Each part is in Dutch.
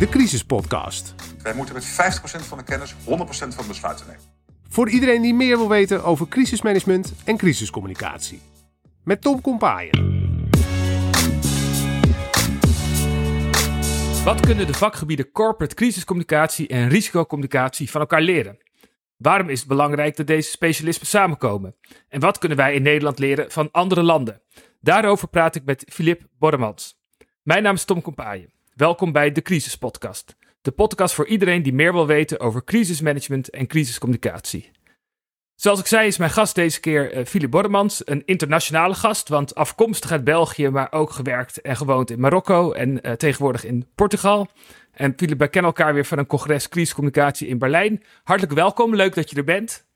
de Crisis Podcast. Wij moeten met 50% van de kennis 100% van de besluiten nemen. Voor iedereen die meer wil weten over crisismanagement en crisiscommunicatie. Met Tom Kompaaien. Wat kunnen de vakgebieden corporate crisiscommunicatie en risicocommunicatie van elkaar leren? Waarom is het belangrijk dat deze specialismen samenkomen? En wat kunnen wij in Nederland leren van andere landen? Daarover praat ik met Filip Borremans. Mijn naam is Tom Kompaaien. Welkom bij de Crisis Podcast. De podcast voor iedereen die meer wil weten over crisismanagement en crisiscommunicatie. Zoals ik zei is mijn gast deze keer uh, Philip Borremans, een internationale gast, want afkomstig uit België, maar ook gewerkt en gewoond in Marokko en uh, tegenwoordig in Portugal. En Philip, wij kennen elkaar weer van een congres crisiscommunicatie in Berlijn. Hartelijk welkom, leuk dat je er bent.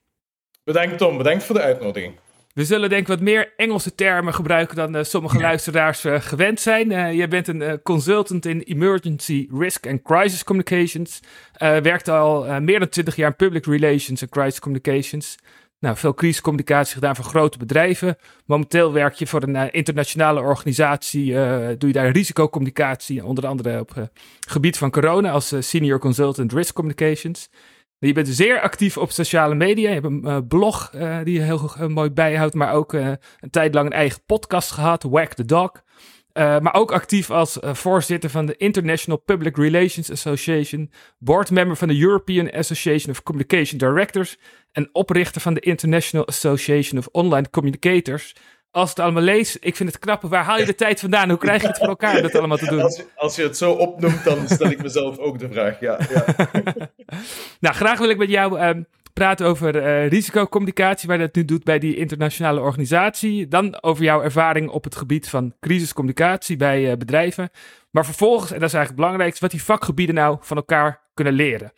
Bedankt Tom, bedankt voor de uitnodiging. We zullen denk ik wat meer Engelse termen gebruiken dan uh, sommige ja. luisteraars uh, gewend zijn. Uh, je bent een consultant in Emergency Risk and Crisis Communications. werkt al meer dan 20 jaar in Public Relations en Crisis Communications. Nou, veel crisiscommunicatie gedaan voor grote bedrijven. Momenteel werk je voor een internationale organisatie. doe je daar risicocommunicatie, onder andere op het gebied van corona als Senior Consultant Risk Communications. Je bent zeer actief op sociale media. Je hebt een uh, blog uh, die je heel uh, mooi bijhoudt, maar ook een tijd lang een eigen podcast gehad, Whack the Dog. maar ook actief als voorzitter van de International Public Relations Association, boardmember van de European Association of Communication Directors en oprichter van de International Association of Online Communicators als het allemaal lees, ik vind het knap. Waar haal je de tijd vandaan? Hoe krijg je het voor elkaar om dat allemaal te doen? Als je, als je het zo opnoemt, dan stel ik mezelf ook de vraag. Ja, ja. nou, graag wil ik met jou um, praten over uh, risicocommunicatie, waar je dat nu doet bij die internationale organisatie. Dan over jouw ervaring op het gebied van crisiscommunicatie bij uh, bedrijven. Maar vervolgens, en dat is eigenlijk het belangrijkste, wat die vakgebieden nou van elkaar kunnen leren.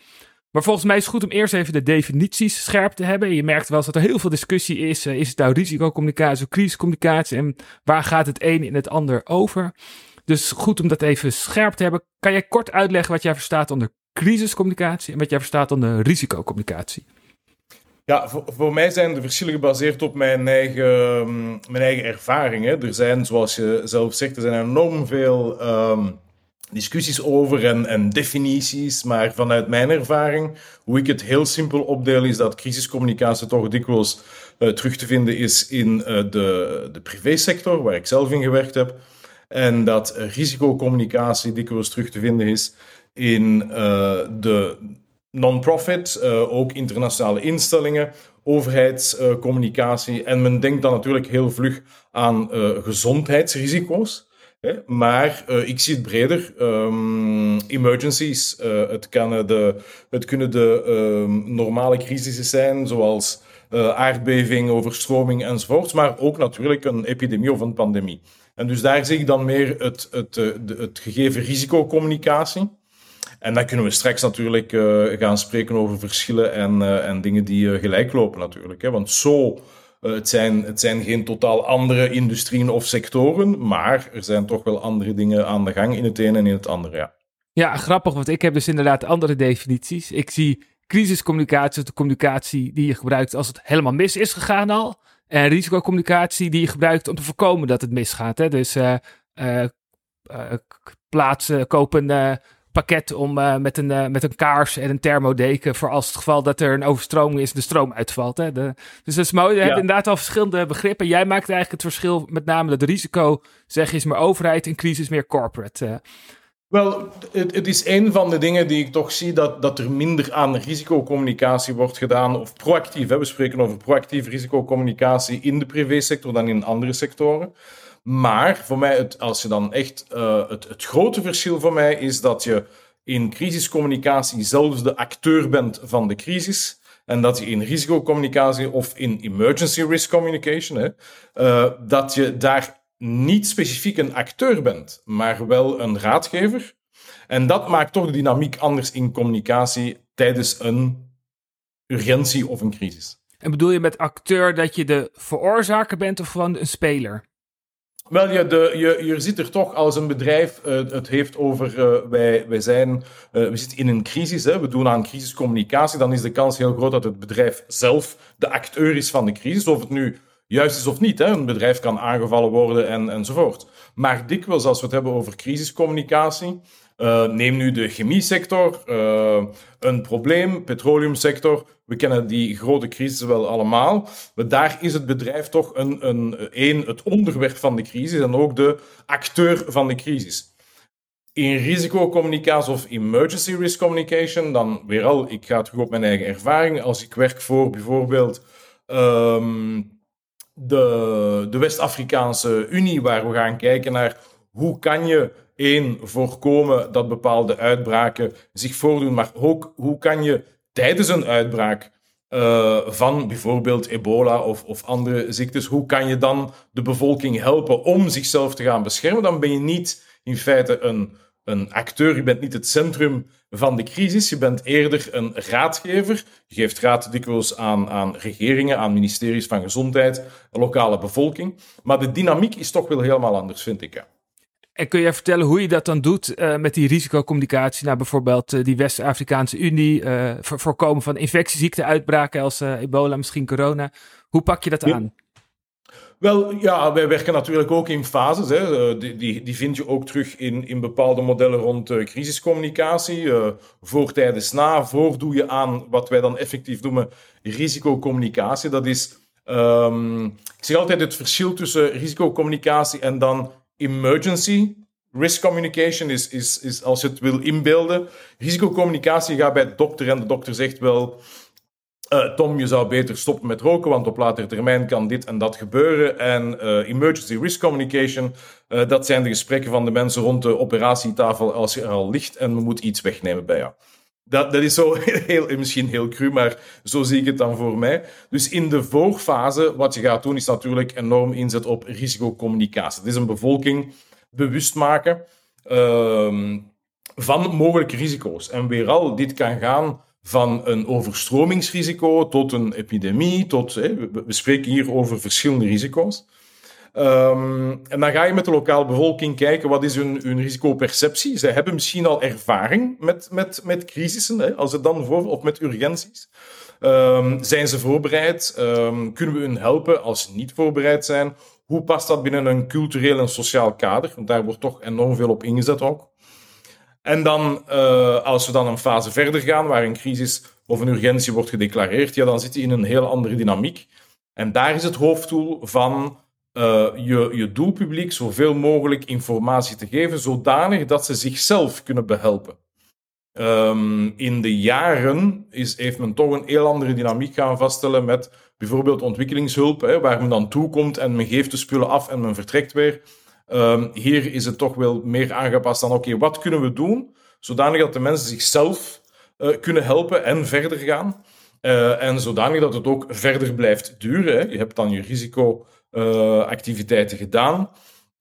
Maar volgens mij is het goed om eerst even de definities scherp te hebben. Je merkt wel dat er heel veel discussie is. Is het nou risicocommunicatie of crisiscommunicatie? En waar gaat het een in het ander over? Dus goed om dat even scherp te hebben. Kan jij kort uitleggen wat jij verstaat onder crisiscommunicatie en wat jij verstaat onder risicocommunicatie? Ja, voor, mij zijn de verschillen gebaseerd op mijn eigen, mijn eigen ervaringen. Er zijn, zoals je zelf zegt, er zijn enorm veel um, discussies over en, en, definities, maar vanuit mijn ervaring, hoe ik het heel simpel opdeel, is dat crisiscommunicatie toch dikwijls uh, terug te vinden is in uh, de, de privésector, waar ik zelf in gewerkt heb, en dat risicocommunicatie dikwijls terug te vinden is in uh, de non-profit, ook internationale instellingen, overheidscommunicatie, en men denkt dan natuurlijk heel vlug aan gezondheidsrisico's. Maar uh, ik zie het breder. Um, emergencies. Uh, het, kan het kunnen de um, normale crisissen zijn, zoals aardbeving, overstroming enzovoort. Maar ook natuurlijk een epidemie of een pandemie. En dus daar zie ik dan meer het, het, het, het gegeven risicocommunicatie. En dan kunnen we straks natuurlijk gaan spreken over verschillen en, en dingen die gelijk lopen natuurlijk. Hè? Want zo uh, het, zijn, zijn geen totaal andere industrieën of sectoren, maar er zijn toch wel andere dingen aan de gang in het ene en in het andere, ja. Ja, grappig, want ik heb dus inderdaad andere definities. Ik zie crisiscommunicatie de communicatie die je gebruikt als het helemaal mis is gegaan al. En risicocommunicatie die je gebruikt om te voorkomen dat het misgaat. Hè? Dus uh, uh, plaatsen, kopen pakket om uh, met, een, uh, met een kaars en een thermodeken voor als het geval dat er een overstroming is, de stroom uitvalt. Hè? De, dus dat is mooi. Je ja. hebt inderdaad al verschillende begrippen. Jij maakt eigenlijk het verschil met name dat risico, zeg je, is meer overheid en crisis meer corporate. Uh. Wel, het, het, is een van de dingen die ik toch zie dat, dat er minder aan risicocommunicatie wordt gedaan, of proactief. Hè? We spreken over proactieve risicocommunicatie in de privésector dan in andere sectoren. Maar voor mij, het, als je dan echt. Uh, het, het grote verschil voor mij is dat je in crisiscommunicatie zelfs de acteur bent van de crisis. En dat je in risicocommunicatie of in emergency risk communication, hè, uh, dat je daar niet specifiek een acteur bent, maar wel een raadgever. En dat maakt toch de dynamiek anders in communicatie tijdens een urgentie of een crisis. En bedoel je met acteur dat je de veroorzaker bent of gewoon een speler? Wel, ja, de, je, je zit er toch als een bedrijf, uh, het heeft over, uh, wij, wij, zijn, uh, we zitten in een crisis, hè, we doen aan crisiscommunicatie, dan is de kans heel groot dat het bedrijf zelf de acteur is van de crisis, of het nu juist is of niet. Hè. Een bedrijf kan aangevallen worden en, enzovoort. Maar dikwijls als we het hebben over crisiscommunicatie, Uh, neem nu de chemiesector, uh, een probleem, petroleumsector. We kennen die grote crisis wel allemaal. Maar daar is het bedrijf toch een, een, een, het onderwerp van de crisis en ook de acteur van de crisis. In risicocommunicatie of emergency risk communication, dan weer al, ik ga terug op mijn eigen ervaring. Als ik werk voor bijvoorbeeld um, de, de West-Afrikaanse Unie, waar we gaan kijken naar hoe kan je één, voorkomen dat bepaalde uitbraken zich voordoen, maar ook hoe kan je tijdens een uitbraak uh, van bijvoorbeeld ebola of, of andere ziektes, hoe kan je dan de bevolking helpen om zichzelf te gaan beschermen? Dan ben je niet in feite een, een acteur, je bent niet het centrum van de crisis, je bent eerder een raadgever. Je geeft raad dikwijls aan, aan regeringen, aan ministeries van gezondheid, lokale bevolking. Maar de dynamiek is toch wel helemaal anders, vind ik. En kun je vertellen hoe je dat dan doet uh, met die risicocommunicatie naar bijvoorbeeld uh, die West-Afrikaanse Unie, uh, voorkomen van infectieziekteuitbraken als ebola, misschien corona. Hoe pak je dat aan? Wel, ja, wij werken natuurlijk ook in fases. Hè. Die, die, die vind je ook terug in, in bepaalde modellen rond crisiscommunicatie. voor, tijdens, na. Voor doe je aan wat wij dan effectief noemen risicocommunicatie. Dat is, um, ik zeg altijd het verschil tussen risicocommunicatie en dan emergency risk communication is, is, is als je het wil inbeelden. Risicocommunicatie gaat bij de dokter en de dokter zegt wel. Uh, Tom, je zou beter stoppen met roken, want op latere termijn kan dit en dat gebeuren. En uh, emergency risk communication, uh, dat zijn de gesprekken van de mensen rond de operatietafel als je er al ligt en we moeten iets wegnemen bij jou. Dat, dat is zo heel, misschien heel cru, maar zo zie ik het dan voor mij. Dus in de voorfase, wat je gaat doen, is natuurlijk enorm inzet op risicocommunicatie. Het is een bevolking bewust maken uh, van mogelijke risico's. En weer al, dit kan gaan van een overstromingsrisico tot een epidemie, tot, we spreken hier over verschillende risico's. Um, en dan ga je met de lokale bevolking kijken wat is hun, hun risicoperceptie. Ze hebben misschien al ervaring met, met, met crisissen, hè, als het dan voor, of met urgenties. Um, zijn ze voorbereid? Um, kunnen we hun helpen als ze niet voorbereid zijn? Hoe past dat binnen een cultureel en sociaal kader? Want daar wordt toch enorm veel op ingezet ook. En dan, uh, als we dan een fase verder gaan, waar een crisis of een urgentie wordt gedeclareerd, ja, dan zit je in een heel andere dynamiek. En daar is het hoofddoel van uh, je, je doelpubliek zoveel mogelijk informatie te geven, zodanig dat ze zichzelf kunnen behelpen. Um, in de jaren is, heeft men toch een heel andere dynamiek gaan vaststellen met bijvoorbeeld ontwikkelingshulp, hè, waar men dan toekomt en men geeft de spullen af en men vertrekt weer. Um, hier is het toch wel meer aangepast dan, oké, wat kunnen we doen, zodanig dat de mensen zichzelf uh, kunnen helpen en verder gaan. Uh, en zodanig dat het ook verder blijft duren. Hè. Je hebt dan je risico activiteiten gedaan.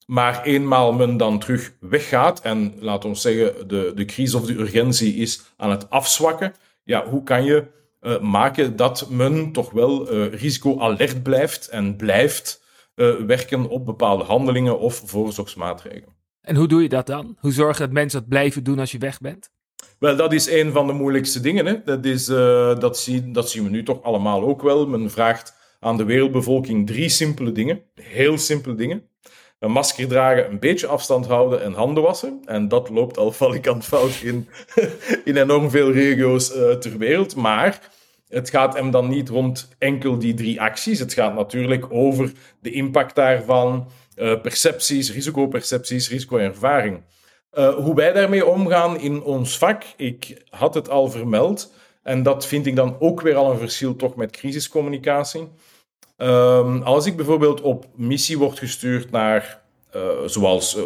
Maar eenmaal men dan terug weggaat en laat ons zeggen de, de crisis of de urgentie is aan het afzwakken, ja, hoe kan je uh, maken dat men toch wel uh, risico-alert blijft en blijft werken op bepaalde handelingen of voorzorgsmaatregelen? En hoe doe je dat dan? Hoe zorg je dat mensen dat blijven doen als je weg bent? Wel, dat is een van de moeilijkste dingen. Hè? Dat, is, dat, zie, dat zien we nu toch allemaal ook wel. Men vraagt aan de wereldbevolking drie simpele dingen. Heel simpele dingen. Een masker dragen, een beetje afstand houden en handen wassen. En dat loopt al valikant fout in, in enorm veel regio's uh, ter wereld. Maar het gaat hem dan niet rond enkel die drie acties. Het gaat natuurlijk over de impact daarvan, uh, percepties, risicopercepties, risicoervaring. Uh, hoe wij daarmee omgaan in ons vak, ik had het al vermeld. En dat vind ik dan ook weer al een verschil toch met crisiscommunicatie. Um, als ik bijvoorbeeld op missie word gestuurd naar, uh, zoals uh,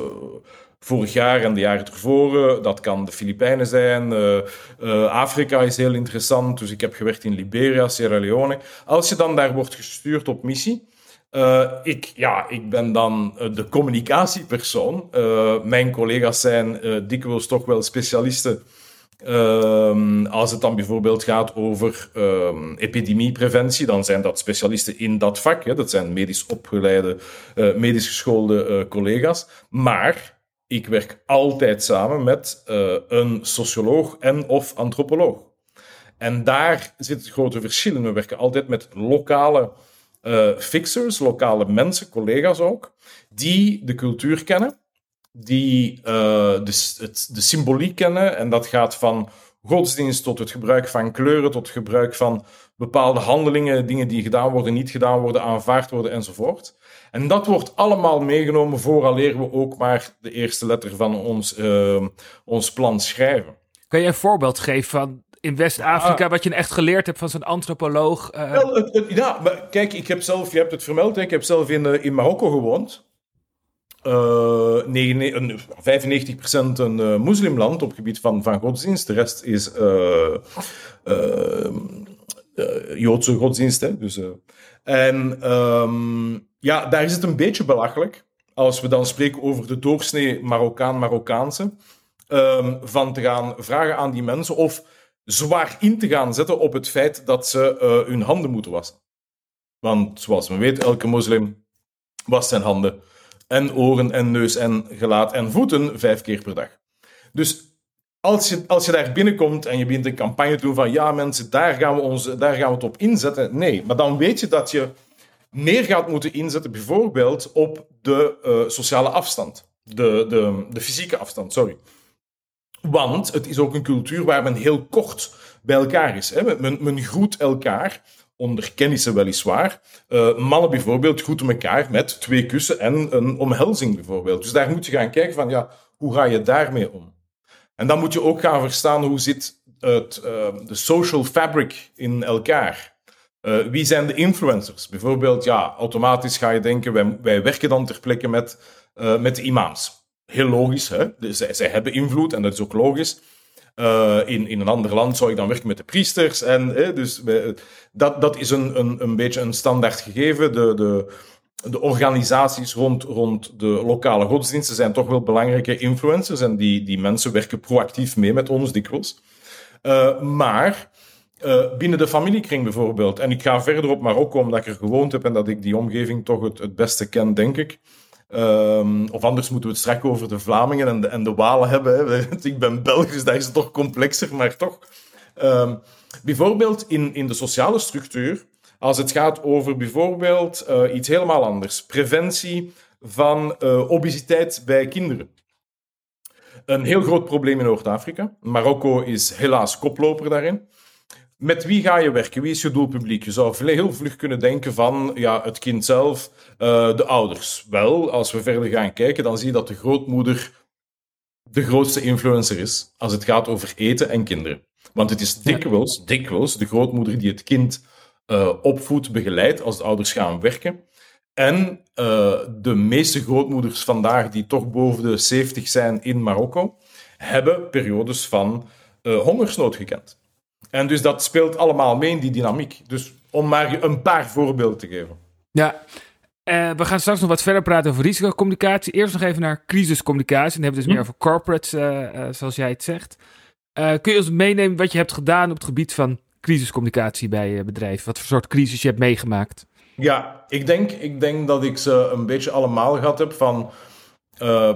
vorig jaar en de jaren ervoor, dat kan de Filipijnen zijn, Afrika is heel interessant, dus ik heb gewerkt in Liberia, Sierra Leone. Als je dan daar wordt gestuurd op missie, ik, ja, ik ben dan de communicatiepersoon. mijn collega's zijn dikwijls toch wel specialisten Um, als het dan bijvoorbeeld gaat over um, epidemiepreventie, dan zijn dat specialisten in dat vak. Hè. Dat zijn medisch opgeleide, uh, medisch geschoolde uh, collega's. Maar ik werk altijd samen met uh, een socioloog en of antropoloog. En daar zit het grote verschil in. We werken altijd met lokale fixers, lokale mensen, collega's ook, die de cultuur kennen die uh, de, het, de symboliek kennen. En dat gaat van godsdienst tot het gebruik van kleuren, tot het gebruik van bepaalde handelingen, dingen die gedaan worden, niet gedaan worden, aanvaard worden enzovoort. En dat wordt allemaal meegenomen vooraleer we ook maar de eerste letter van ons, uh, ons plan schrijven. Kan je een voorbeeld geven van in West-Afrika, ah. wat je echt geleerd hebt van zo'n antropoloog? Uh... Wel, ja, maar kijk, ik heb zelf, je hebt het vermeld, ik heb zelf in, uh, in Marokko gewoond. Uh, 95% een uh, moslimland op het gebied van, van godsdienst. De rest is Joodse godsdienst. Hè? Dus, en um, ja, daar is het een beetje belachelijk. Als we dan spreken over de doorsnee Marokkaan-Marokkaanse. Um, van te gaan vragen aan die mensen of zwaar in te gaan zetten op het feit dat ze hun handen moeten wassen. Want zoals men weet, elke moslim wast zijn handen en oren en neus en gelaat en voeten vijf keer per dag. Dus als je, als je daar binnenkomt en je begint een campagne te doen van ja mensen, daar gaan, we ons, daar gaan we het op inzetten. Nee, maar dan weet je dat je meer gaat moeten inzetten bijvoorbeeld op de uh, sociale afstand. De, de, de fysieke afstand, sorry. Want het is ook een cultuur waar men heel kort bij elkaar is. Hè. Men, men groet elkaar, onder kennissen weliswaar. Uh, mannen bijvoorbeeld groeten elkaar met twee kussen en een omhelzing bijvoorbeeld. Dus daar moet je gaan kijken van, ja, hoe ga je daarmee om? En dan moet je ook gaan verstaan hoe zit het, uh, de social fabric in elkaar. Uh, wie zijn de influencers? Bijvoorbeeld, ja, automatisch ga je denken, wij, wij werken dan ter plekke met, met de imams heel logisch. Hè? Dus zij, hebben invloed en dat is ook logisch. Uh, in, in een ander land zou ik dan werken met de priesters. En, dus dat, dat is een, een, een beetje een standaard gegeven. De, de, de organisaties rond, rond de lokale godsdiensten zijn toch wel belangrijke influencers. En die, die mensen werken proactief mee met ons dikwijls. Uh, maar uh, binnen de familiekring bijvoorbeeld, en ik ga verder op Marokko omdat ik er gewoond heb en dat ik die omgeving toch het, het beste ken, denk ik. Um, of anders moeten we het straks over de Vlamingen en de, en de Walen hebben. Hè. Ik ben Belg, dus daar is het toch complexer, maar toch. Um, bijvoorbeeld in, in de sociale structuur, als het gaat over bijvoorbeeld uh, iets helemaal anders. Preventie van uh, obesiteit bij kinderen. Een heel groot probleem in Noord-Afrika. Marokko is helaas koploper daarin. Met wie ga je werken? Wie is je doelpubliek? Je zou heel vlug kunnen denken van ja, het kind zelf, uh, de ouders. Wel, als we verder gaan kijken, dan zie je dat de grootmoeder de grootste influencer is als het gaat over eten en kinderen. Want het is dikwijls, dikwijls de grootmoeder die het kind uh, opvoedt, begeleidt als de ouders gaan werken. En uh, de meeste grootmoeders vandaag, die toch boven de 70 zijn in Marokko, hebben periodes van hongersnood gekend. En dus dat speelt allemaal mee in die dynamiek. Dus om maar een paar voorbeelden te geven. Ja, uh, we gaan straks nog wat verder praten over risicocommunicatie. Eerst nog even naar crisiscommunicatie. Dan hebben we dus meer hm. over corporates, uh, uh, zoals jij het zegt. kun je ons meenemen wat je hebt gedaan op het gebied van crisiscommunicatie bij bedrijven? Wat voor soort crisis je hebt meegemaakt? Ja, ik denk, ik denk dat ik ze een beetje allemaal gehad heb. Van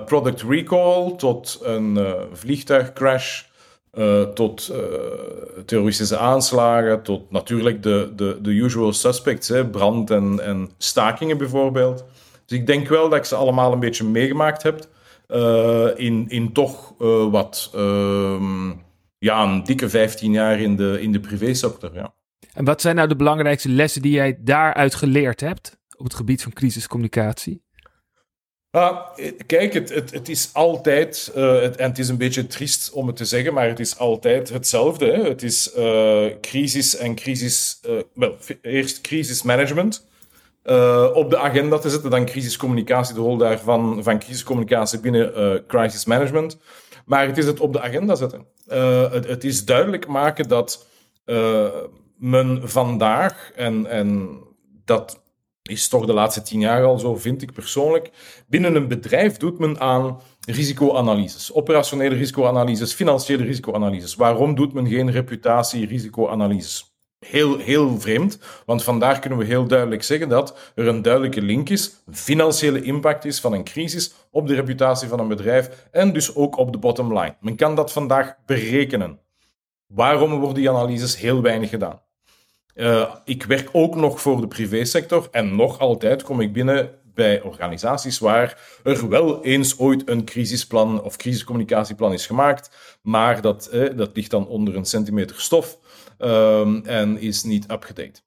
product recall tot een vliegtuigcrash uh, tot uh, terroristische aanslagen, tot natuurlijk de, de, de usual suspects, hè, brand en, en stakingen bijvoorbeeld. Dus ik denk wel dat ik ze allemaal een beetje meegemaakt heb. Uh, in, in toch wat, ehm, ja, een dikke 15 jaar in de, in de privésector. Ja. En wat zijn nou de belangrijkste lessen die jij daaruit geleerd hebt op het gebied van crisiscommunicatie? Uh, kijk, het, het, het, is altijd, uh, het, en het is een beetje triest om het te zeggen, maar het is altijd hetzelfde. Hè? Het is uh, crisis en crisis, wel, eerst crisismanagement op de agenda te zetten, dan crisiscommunicatie, de rol daarvan van crisiscommunicatie binnen crisis management. Maar het is het op de agenda zetten. Het, het, is duidelijk maken dat men vandaag, en, en dat is toch de laatste tien jaar al zo, vind ik persoonlijk. Binnen een bedrijf doet men aan risicoanalyses, operationele risicoanalyses, financiële risicoanalyses. Waarom doet men geen reputatie-risicoanalyses? Heel, heel vreemd, want vandaar kunnen we heel duidelijk zeggen dat er een duidelijke link is, financiële impact is van een crisis op de reputatie van een bedrijf en dus ook op de bottom line. Men kan dat vandaag berekenen. Waarom worden die analyses heel weinig gedaan? Uh, ik werk ook nog voor de privésector en nog altijd kom ik binnen bij organisaties waar er wel eens ooit een crisisplan of crisiscommunicatieplan is gemaakt, maar dat, eh, dat ligt dan onder een centimeter stof um, en is niet up-to-date.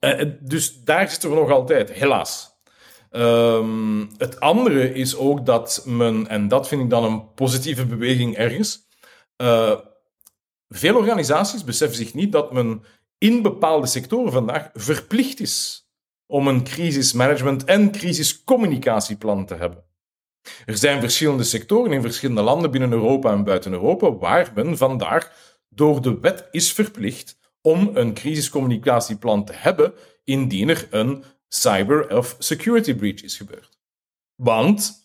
Uh, dus daar zitten we nog altijd, helaas. Um, het andere is ook dat men, en dat vind ik dan een positieve beweging ergens, veel organisaties beseffen zich niet dat men in bepaalde sectoren vandaag verplicht is om een crisismanagement en crisiscommunicatieplan te hebben. Er zijn verschillende sectoren in verschillende landen binnen Europa en buiten Europa waar men vandaag door de wet is verplicht om een crisiscommunicatieplan te hebben indien er een cyber of security breach is gebeurd. Want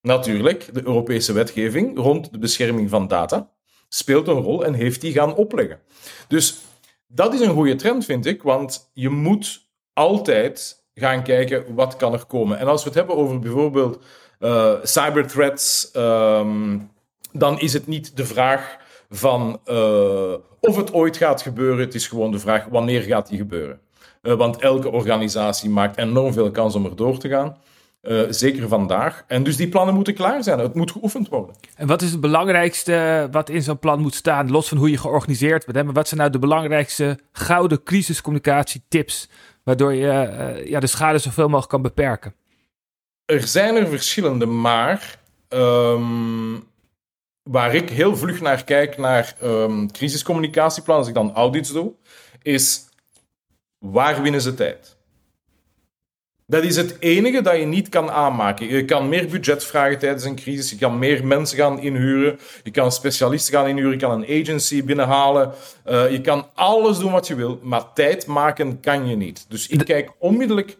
natuurlijk, de Europese wetgeving rond de bescherming van data speelt een rol en heeft die gaan opleggen. Dus dat is een goede trend, vind ik, want je moet altijd gaan kijken wat kan er komen. En als we het hebben over bijvoorbeeld uh, cyberthreats, um, dan is het niet de vraag van uh, of het ooit gaat gebeuren. Het is gewoon de vraag wanneer gaat die gebeuren. Uh, want elke organisatie maakt enorm veel kans om er door te gaan. Uh, zeker vandaag. En dus die plannen moeten klaar zijn. Het moet geoefend worden. En wat is het belangrijkste wat in zo'n plan moet staan, los van hoe je georganiseerd bent? Maar wat zijn nou de belangrijkste gouden crisiscommunicatietips, waardoor je uh, ja, de schade zoveel mogelijk kan beperken? Er zijn er verschillende, maar um, waar ik heel vlug naar kijk, naar um, crisiscommunicatieplan, als ik dan audits doe, is waar winnen ze tijd? Dat is het enige dat je niet kan aanmaken. Je kan meer budget vragen tijdens een crisis. Je kan meer mensen gaan inhuren. Je kan specialisten gaan inhuren. Je kan een agency binnenhalen. Uh, je kan alles doen wat je wil. Maar tijd maken kan je niet. Dus ik kijk onmiddellijk.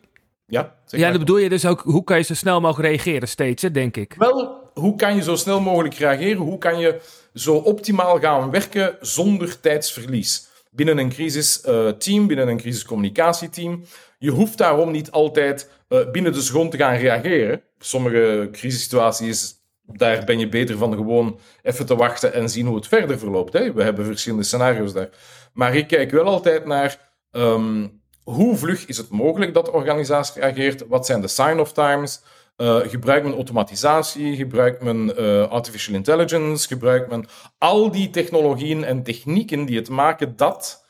Ja, zeg ja dan bedoel je dus ook hoe kan je zo snel mogelijk reageren steeds, hè, denk ik. Wel, hoe kan je zo snel mogelijk reageren? Hoe kan je zo optimaal gaan werken zonder tijdsverlies? Binnen een crisisteam, uh, binnen een crisiscommunicatieteam. Je hoeft daarom niet altijd uh, binnen de grond te gaan reageren. Sommige crisissituaties, daar ben je beter van gewoon even te wachten en zien hoe het verder verloopt. Hè. We hebben verschillende scenario's daar. Maar ik kijk wel altijd naar um, hoe vlug is het mogelijk dat de organisatie reageert? Wat zijn de sign-off times? Uh, gebruikt men automatisatie? Gebruikt men uh, artificial intelligence? Gebruikt men al die technologieën en technieken die het maken dat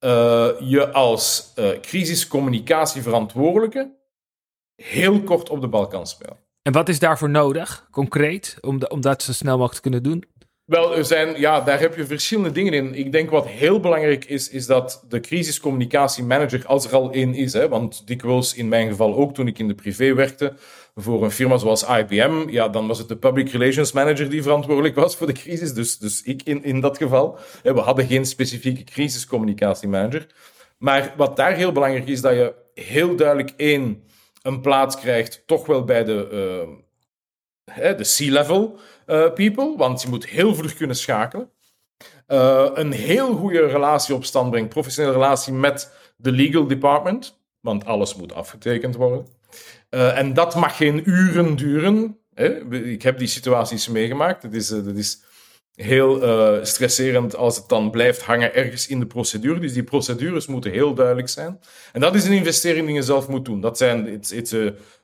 uh, je als uh, crisiscommunicatieverantwoordelijke heel kort op de bal kan spelen. En wat is daarvoor nodig, concreet, om, de, om dat zo snel mogelijk te kunnen doen? Wel, er zijn, ja, daar heb je verschillende dingen in. Ik denk wat heel belangrijk is, is dat de crisiscommunicatiemanager, als er al één is, hè, want dikwijls in mijn geval ook toen ik in de privé werkte, voor een firma zoals IBM, ja, dan was het de public relations manager die verantwoordelijk was voor de crisis. Dus, dus ik in, in dat geval. We hadden geen specifieke crisiscommunicatiemanager. Maar wat daar heel belangrijk is, dat je heel duidelijk één, een plaats krijgt, toch wel bij de, uh, de C-level uh, people, want je moet heel vlug kunnen schakelen. Uh, een heel goede relatie op stand brengt, professionele relatie met de legal department, want alles moet afgetekend worden. Uh, en dat mag geen uren duren. Hè? Ik heb die situaties meegemaakt. Het is, uh, dat is heel uh, stresserend als het dan blijft hangen ergens in de procedure. Dus die procedures moeten heel duidelijk zijn. En dat is een investering die je zelf moet doen. Dat zijn, it's, it's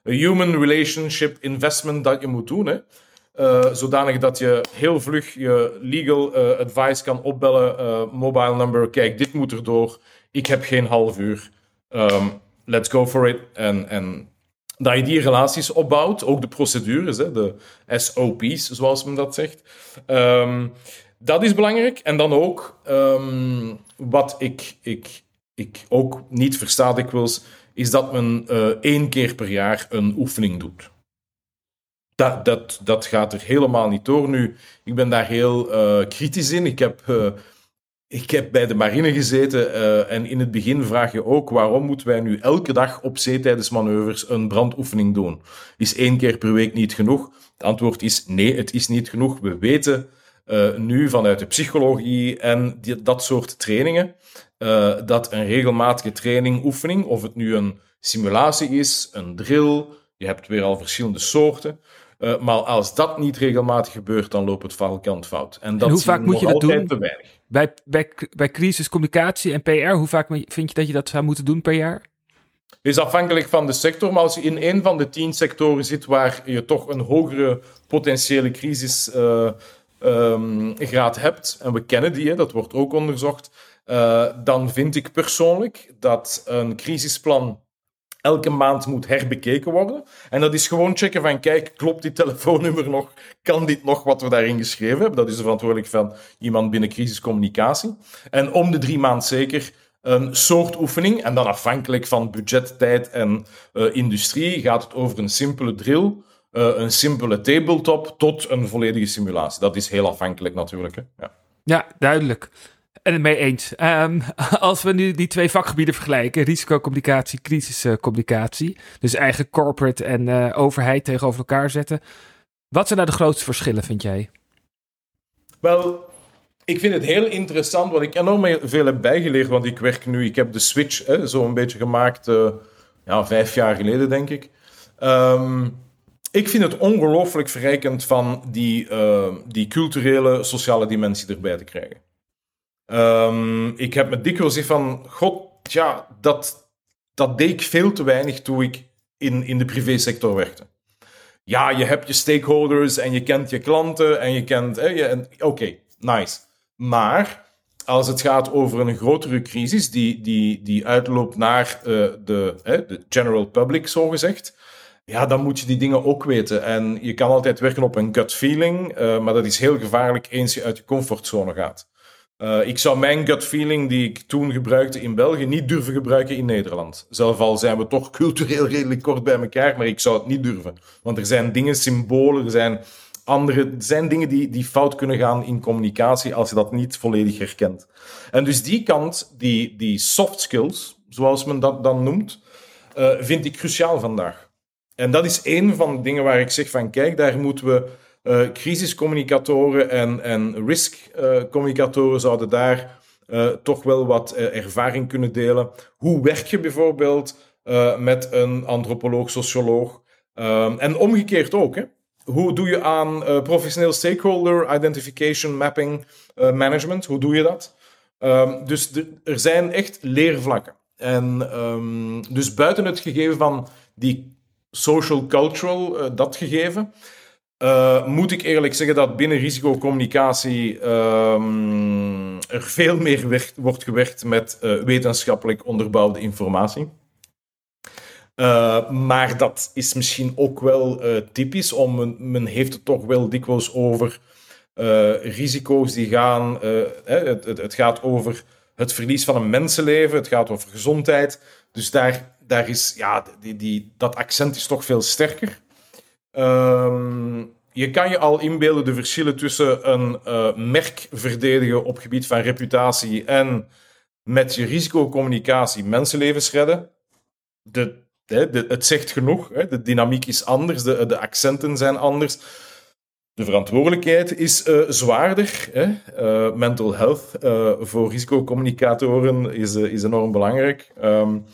human relationship investment dat je moet doen. Hè? Zodanig dat je heel vlug je legal advice kan opbellen. Mobile number, kijk, dit moet erdoor. Ik heb geen half uur. Um, let's go for it. En, en dat je die relaties opbouwt, ook de procedures, hè, de SOP's, zoals men dat zegt. Um, dat is belangrijk. En dan ook, um, wat ik, ik, ik ook niet versta dikwijls, is dat men uh, één keer per jaar een oefening doet. Dat, dat, dat gaat er helemaal niet door. Nu, ik ben daar heel uh, kritisch in. Ik heb uh, ik heb bij de marine gezeten uh, en in het begin vraag je ook waarom moeten wij nu elke dag op zee tijdens manoeuvres een brandoefening doen? Is één keer per week niet genoeg? Het antwoord is nee, het is niet genoeg. We weten uh, nu vanuit de psychologie en die, dat soort trainingen uh, dat een regelmatige training, oefening, of het nu een simulatie is, een drill, je hebt weer al verschillende soorten, maar als dat niet regelmatig gebeurt, dan loopt het valkant fout. En, dat en hoe vaak moet je dat doen? Te weinig. Bij, bij, bij crisiscommunicatie en PR, hoe vaak vind je dat je dat zou moeten doen per jaar? is afhankelijk van de sector, maar als je in een van de tien sectoren zit waar je toch een hogere potentiële crisisgraad uh, hebt, en we kennen die, hè, dat wordt ook onderzocht, uh, dan vind ik persoonlijk dat een crisisplan elke maand moet herbekeken worden. En dat is gewoon checken van, kijk, klopt dit telefoonnummer nog? Kan dit nog wat we daarin geschreven hebben? Dat is de verantwoordelijk van iemand binnen crisiscommunicatie. En om de drie maanden zeker een soort oefening. En dan afhankelijk van budget, tijd en uh, industrie gaat het over een simpele drill, uh, een simpele tabletop tot een volledige simulatie. Dat is heel afhankelijk natuurlijk. Hè? Ja. ja, duidelijk. En het mee eens. Um, als we nu die twee vakgebieden vergelijken, risicocommunicatie, crisiscommunicatie, dus eigen corporate en uh, overheid tegenover elkaar zetten. Wat zijn nou de grootste verschillen, vind jij? Wel, ik vind het heel interessant, wat ik enorm veel heb bijgeleerd, want ik werk nu, ik heb de switch zo een beetje gemaakt, uh, ja, vijf jaar geleden, denk ik. Um, ik vind het ongelooflijk verrijkend van die, uh, die culturele, sociale dimensie erbij te krijgen. Um, ik heb me dikwijls gezegd van, god, ja, dat, dat deed ik veel te weinig toen ik in, in de privésector werkte. Ja, je hebt je stakeholders en je kent je klanten en je kent... Oké, nice. Maar als het gaat over een grotere crisis die, die, die uitloopt naar uh, de, de general public, zogezegd, ja, dan moet je die dingen ook weten. En je kan altijd werken op een gut feeling, uh, maar dat is heel gevaarlijk eens je uit je comfortzone gaat. Uh, ik zou mijn gut feeling die ik toen gebruikte in België niet durven gebruiken in Nederland. Zelf al zijn we toch cultureel redelijk kort bij elkaar, maar ik zou het niet durven. Want er zijn dingen, symbolen, er zijn andere, er zijn dingen die, die fout kunnen gaan in communicatie als je dat niet volledig herkent. En dus die kant, die, die soft skills, zoals men dat dan noemt, uh, vind ik cruciaal vandaag. En dat is een van de dingen waar ik zeg van kijk, daar moeten we uh, crisiscommunicatoren en, en riskcommunicatoren zouden daar uh, toch wel wat ervaring kunnen delen. Hoe werk je bijvoorbeeld met een antropoloog, socioloog? Ehm, en omgekeerd ook. Hè? Hoe doe je aan professioneel stakeholder identification, mapping, management? Hoe doe je dat? Um, dus er zijn echt leervlakken. En um, dus buiten het gegeven van die social cultural, dat gegeven, uh, moet ik eerlijk zeggen dat binnen risicocommunicatie um, er veel meer wordt gewerkt met uh, wetenschappelijk onderbouwde informatie. Uh, maar dat is misschien ook wel typisch, om, men, men, heeft het toch wel dikwijls over risico's die gaan. Het, het, het, gaat over het verlies van een mensenleven, het gaat over gezondheid. Dus daar, daar is, ja, die, die, dat accent is toch veel sterker. Um, je kan je al inbeelden de verschillen tussen een uh, merk verdedigen op gebied van reputatie en met je risicocommunicatie mensenlevens redden. De, het zegt genoeg, hè, de dynamiek is anders, de, de accenten zijn anders. De verantwoordelijkheid is uh, zwaarder. Hè. Uh, mental health voor risicocommunicatoren is, is enorm belangrijk. Um,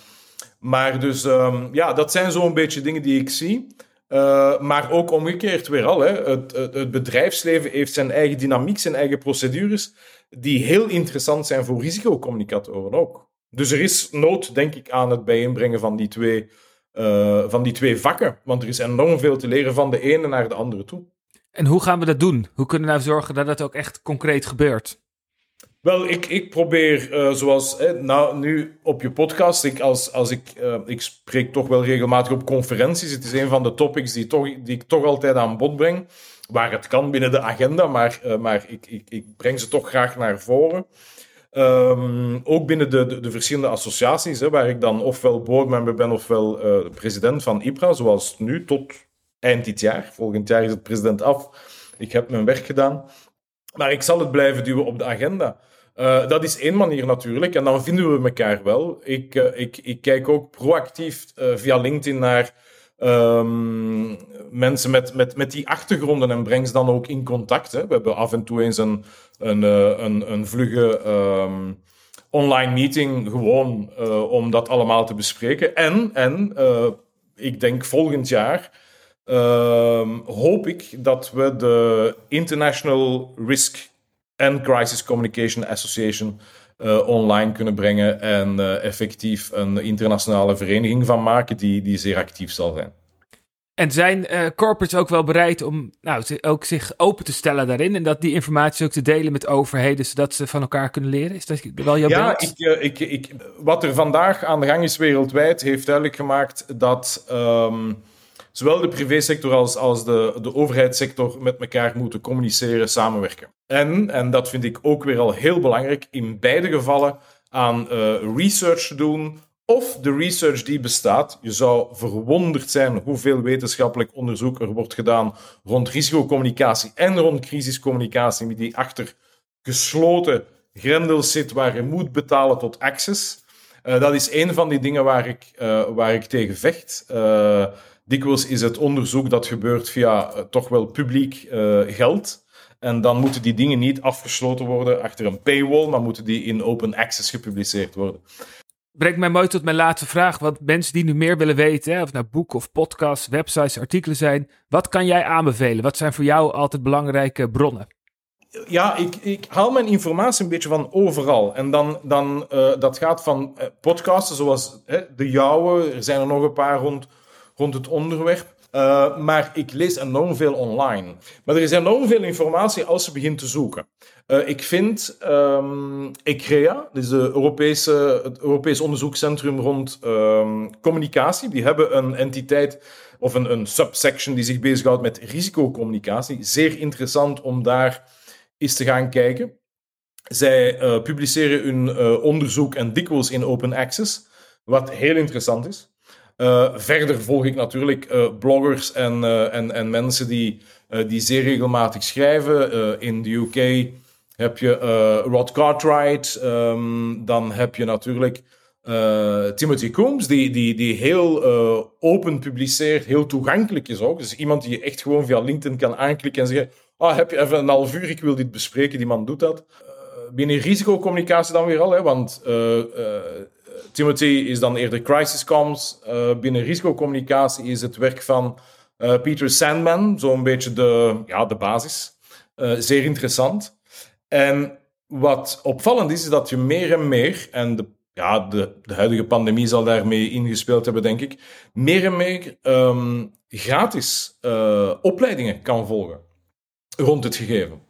maar dus, um, ja, dat zijn zo'n beetje dingen die ik zie. Uh, maar ook omgekeerd weer al. Hè. Het, het, bedrijfsleven heeft zijn eigen dynamiek, zijn eigen procedures, die heel interessant zijn voor risicocommunicatoren ook. Dus er is nood, denk ik, aan het bijeenbrengen van die twee, uh, van die twee vakken. Want er is enorm veel te leren van de ene naar de andere toe. En hoe gaan we dat doen? Hoe kunnen we nou zorgen dat dat ook echt concreet gebeurt? Wel, ik, ik probeer, uh, zoals nou, nu op je podcast, ik, als, als ik, uh, ik spreek toch wel regelmatig op conferenties. Het is een van de topics die, toch, die ik toch altijd aan bod breng. Waar het kan binnen de agenda, maar, uh, maar ik, ik, ik breng ze toch graag naar voren. Um, ook binnen de, de, de, verschillende associaties, hè, waar ik dan ofwel boardmember ben ofwel president van IPRA, zoals nu tot eind dit jaar. Volgend jaar is het president af. Ik heb mijn werk gedaan. Maar ik zal het blijven duwen op de agenda. Uh, dat is één manier natuurlijk. En dan vinden we elkaar wel. Ik, uh, ik, ik kijk ook proactief uh, via LinkedIn naar um, mensen met, met, met die achtergronden en breng ze dan ook in contact. Hè. We hebben af en toe eens een, een, een, een vlugge um, online meeting gewoon om dat allemaal te bespreken. En, en ik denk volgend jaar ehm, hoop ik dat we de International Risk and Crisis Communication Association online kunnen brengen en effectief een internationale vereniging van maken die, die zeer actief zal zijn. En zijn uh, corporates ook wel bereid om nou, ook zich open te stellen daarin en dat die informatie ook te delen met overheden, zodat ze van elkaar kunnen leren? Is dat wel jouw ja, ik, uh, ik, ik, wat er vandaag aan de gang is wereldwijd, heeft duidelijk gemaakt dat um, zowel de privésector als, als de, de overheidssector met elkaar moeten communiceren, samenwerken. En, en dat vind ik ook weer al heel belangrijk, in beide gevallen aan uh, research te doen of de research die bestaat. Je zou verwonderd zijn hoeveel wetenschappelijk onderzoek er wordt gedaan rond risicocommunicatie en rond crisiscommunicatie, die achter gesloten grendels zit waar je moet betalen tot access. Uh, dat is een van die dingen waar ik, uh, waar ik tegen vecht. Dikwijls is het onderzoek dat gebeurt via toch wel publiek geld. En dan moeten die dingen niet afgesloten worden achter een paywall, maar moeten die in open access gepubliceerd worden brengt mij mooi tot mijn laatste vraag. Want mensen die nu meer willen weten, hè, of nou boeken of podcasts, websites, artikelen zijn, wat kan jij aanbevelen? Wat zijn voor jou altijd belangrijke bronnen? Ja, ik, ik haal mijn informatie een beetje van overal. En dan, dan uh, dat gaat van podcasten zoals de jouwe, er zijn er nog een paar rond, rond het onderwerp. Uh, maar ik lees enorm veel online. Maar er is enorm veel informatie als je begint te zoeken. Uh, ik vind ECREA, dus de Europese, het Europees Onderzoekscentrum rond um, communicatie, die hebben een entiteit of een, een subsection die zich bezighoudt met risicocommunicatie. Zeer interessant om daar eens te gaan kijken. Zij uh, publiceren hun onderzoek en dikwijls in open access, wat heel interessant is. Uh, verder volg ik natuurlijk uh, bloggers en, uh, en, en mensen die, die zeer regelmatig schrijven. in de UK heb je Rod Cartwright. Um, dan heb je natuurlijk Timothy Coombs, die, die, die heel open publiceert, heel toegankelijk is ook. Dus iemand die je echt gewoon via LinkedIn kan aanklikken en zeggen: ah, heb je even een half uur, ik wil dit bespreken. Die man doet dat. binnen risicocommunicatie dan weer al, hè, want Timothy is dan eerder crisis comms. Uh, binnen risicocommunicatie is het werk van uh, Peter Sandman zo'n beetje de, ja, de basis. Uh, zeer interessant. En wat opvallend is, is dat je meer en meer, en de, ja, de, de huidige pandemie zal daarmee ingespeeld hebben, denk ik, meer en meer um, gratis opleidingen kan volgen rond het gegeven.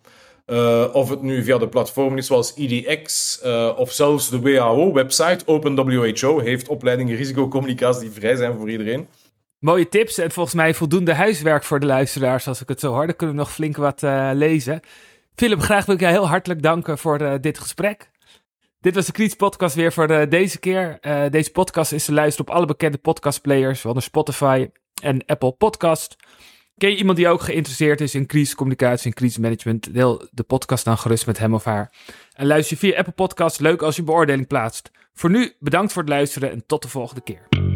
Uh, of het nu via de platformen is zoals EDX uh, of zelfs de WHO-website, OpenWHO, heeft opleidingen risicocommunicatie die vrij zijn voor iedereen. Mooie tips en volgens mij voldoende huiswerk voor de luisteraars, als ik het zo hoor. Dan kunnen we nog flink wat uh, lezen. Philip, graag wil ik jou heel hartelijk danken voor dit gesprek. Dit was de Kriets podcast weer voor deze keer. deze podcast is te luisteren op alle bekende podcastplayers, zoals Spotify en Apple Podcast. Ken je iemand die ook geïnteresseerd is in crisiscommunicatie en crisismanagement? Deel de podcast dan gerust met hem of haar. En luister via Apple Podcasts. Leuk als je beoordeling plaatst. Voor nu bedankt voor het luisteren en tot de volgende keer.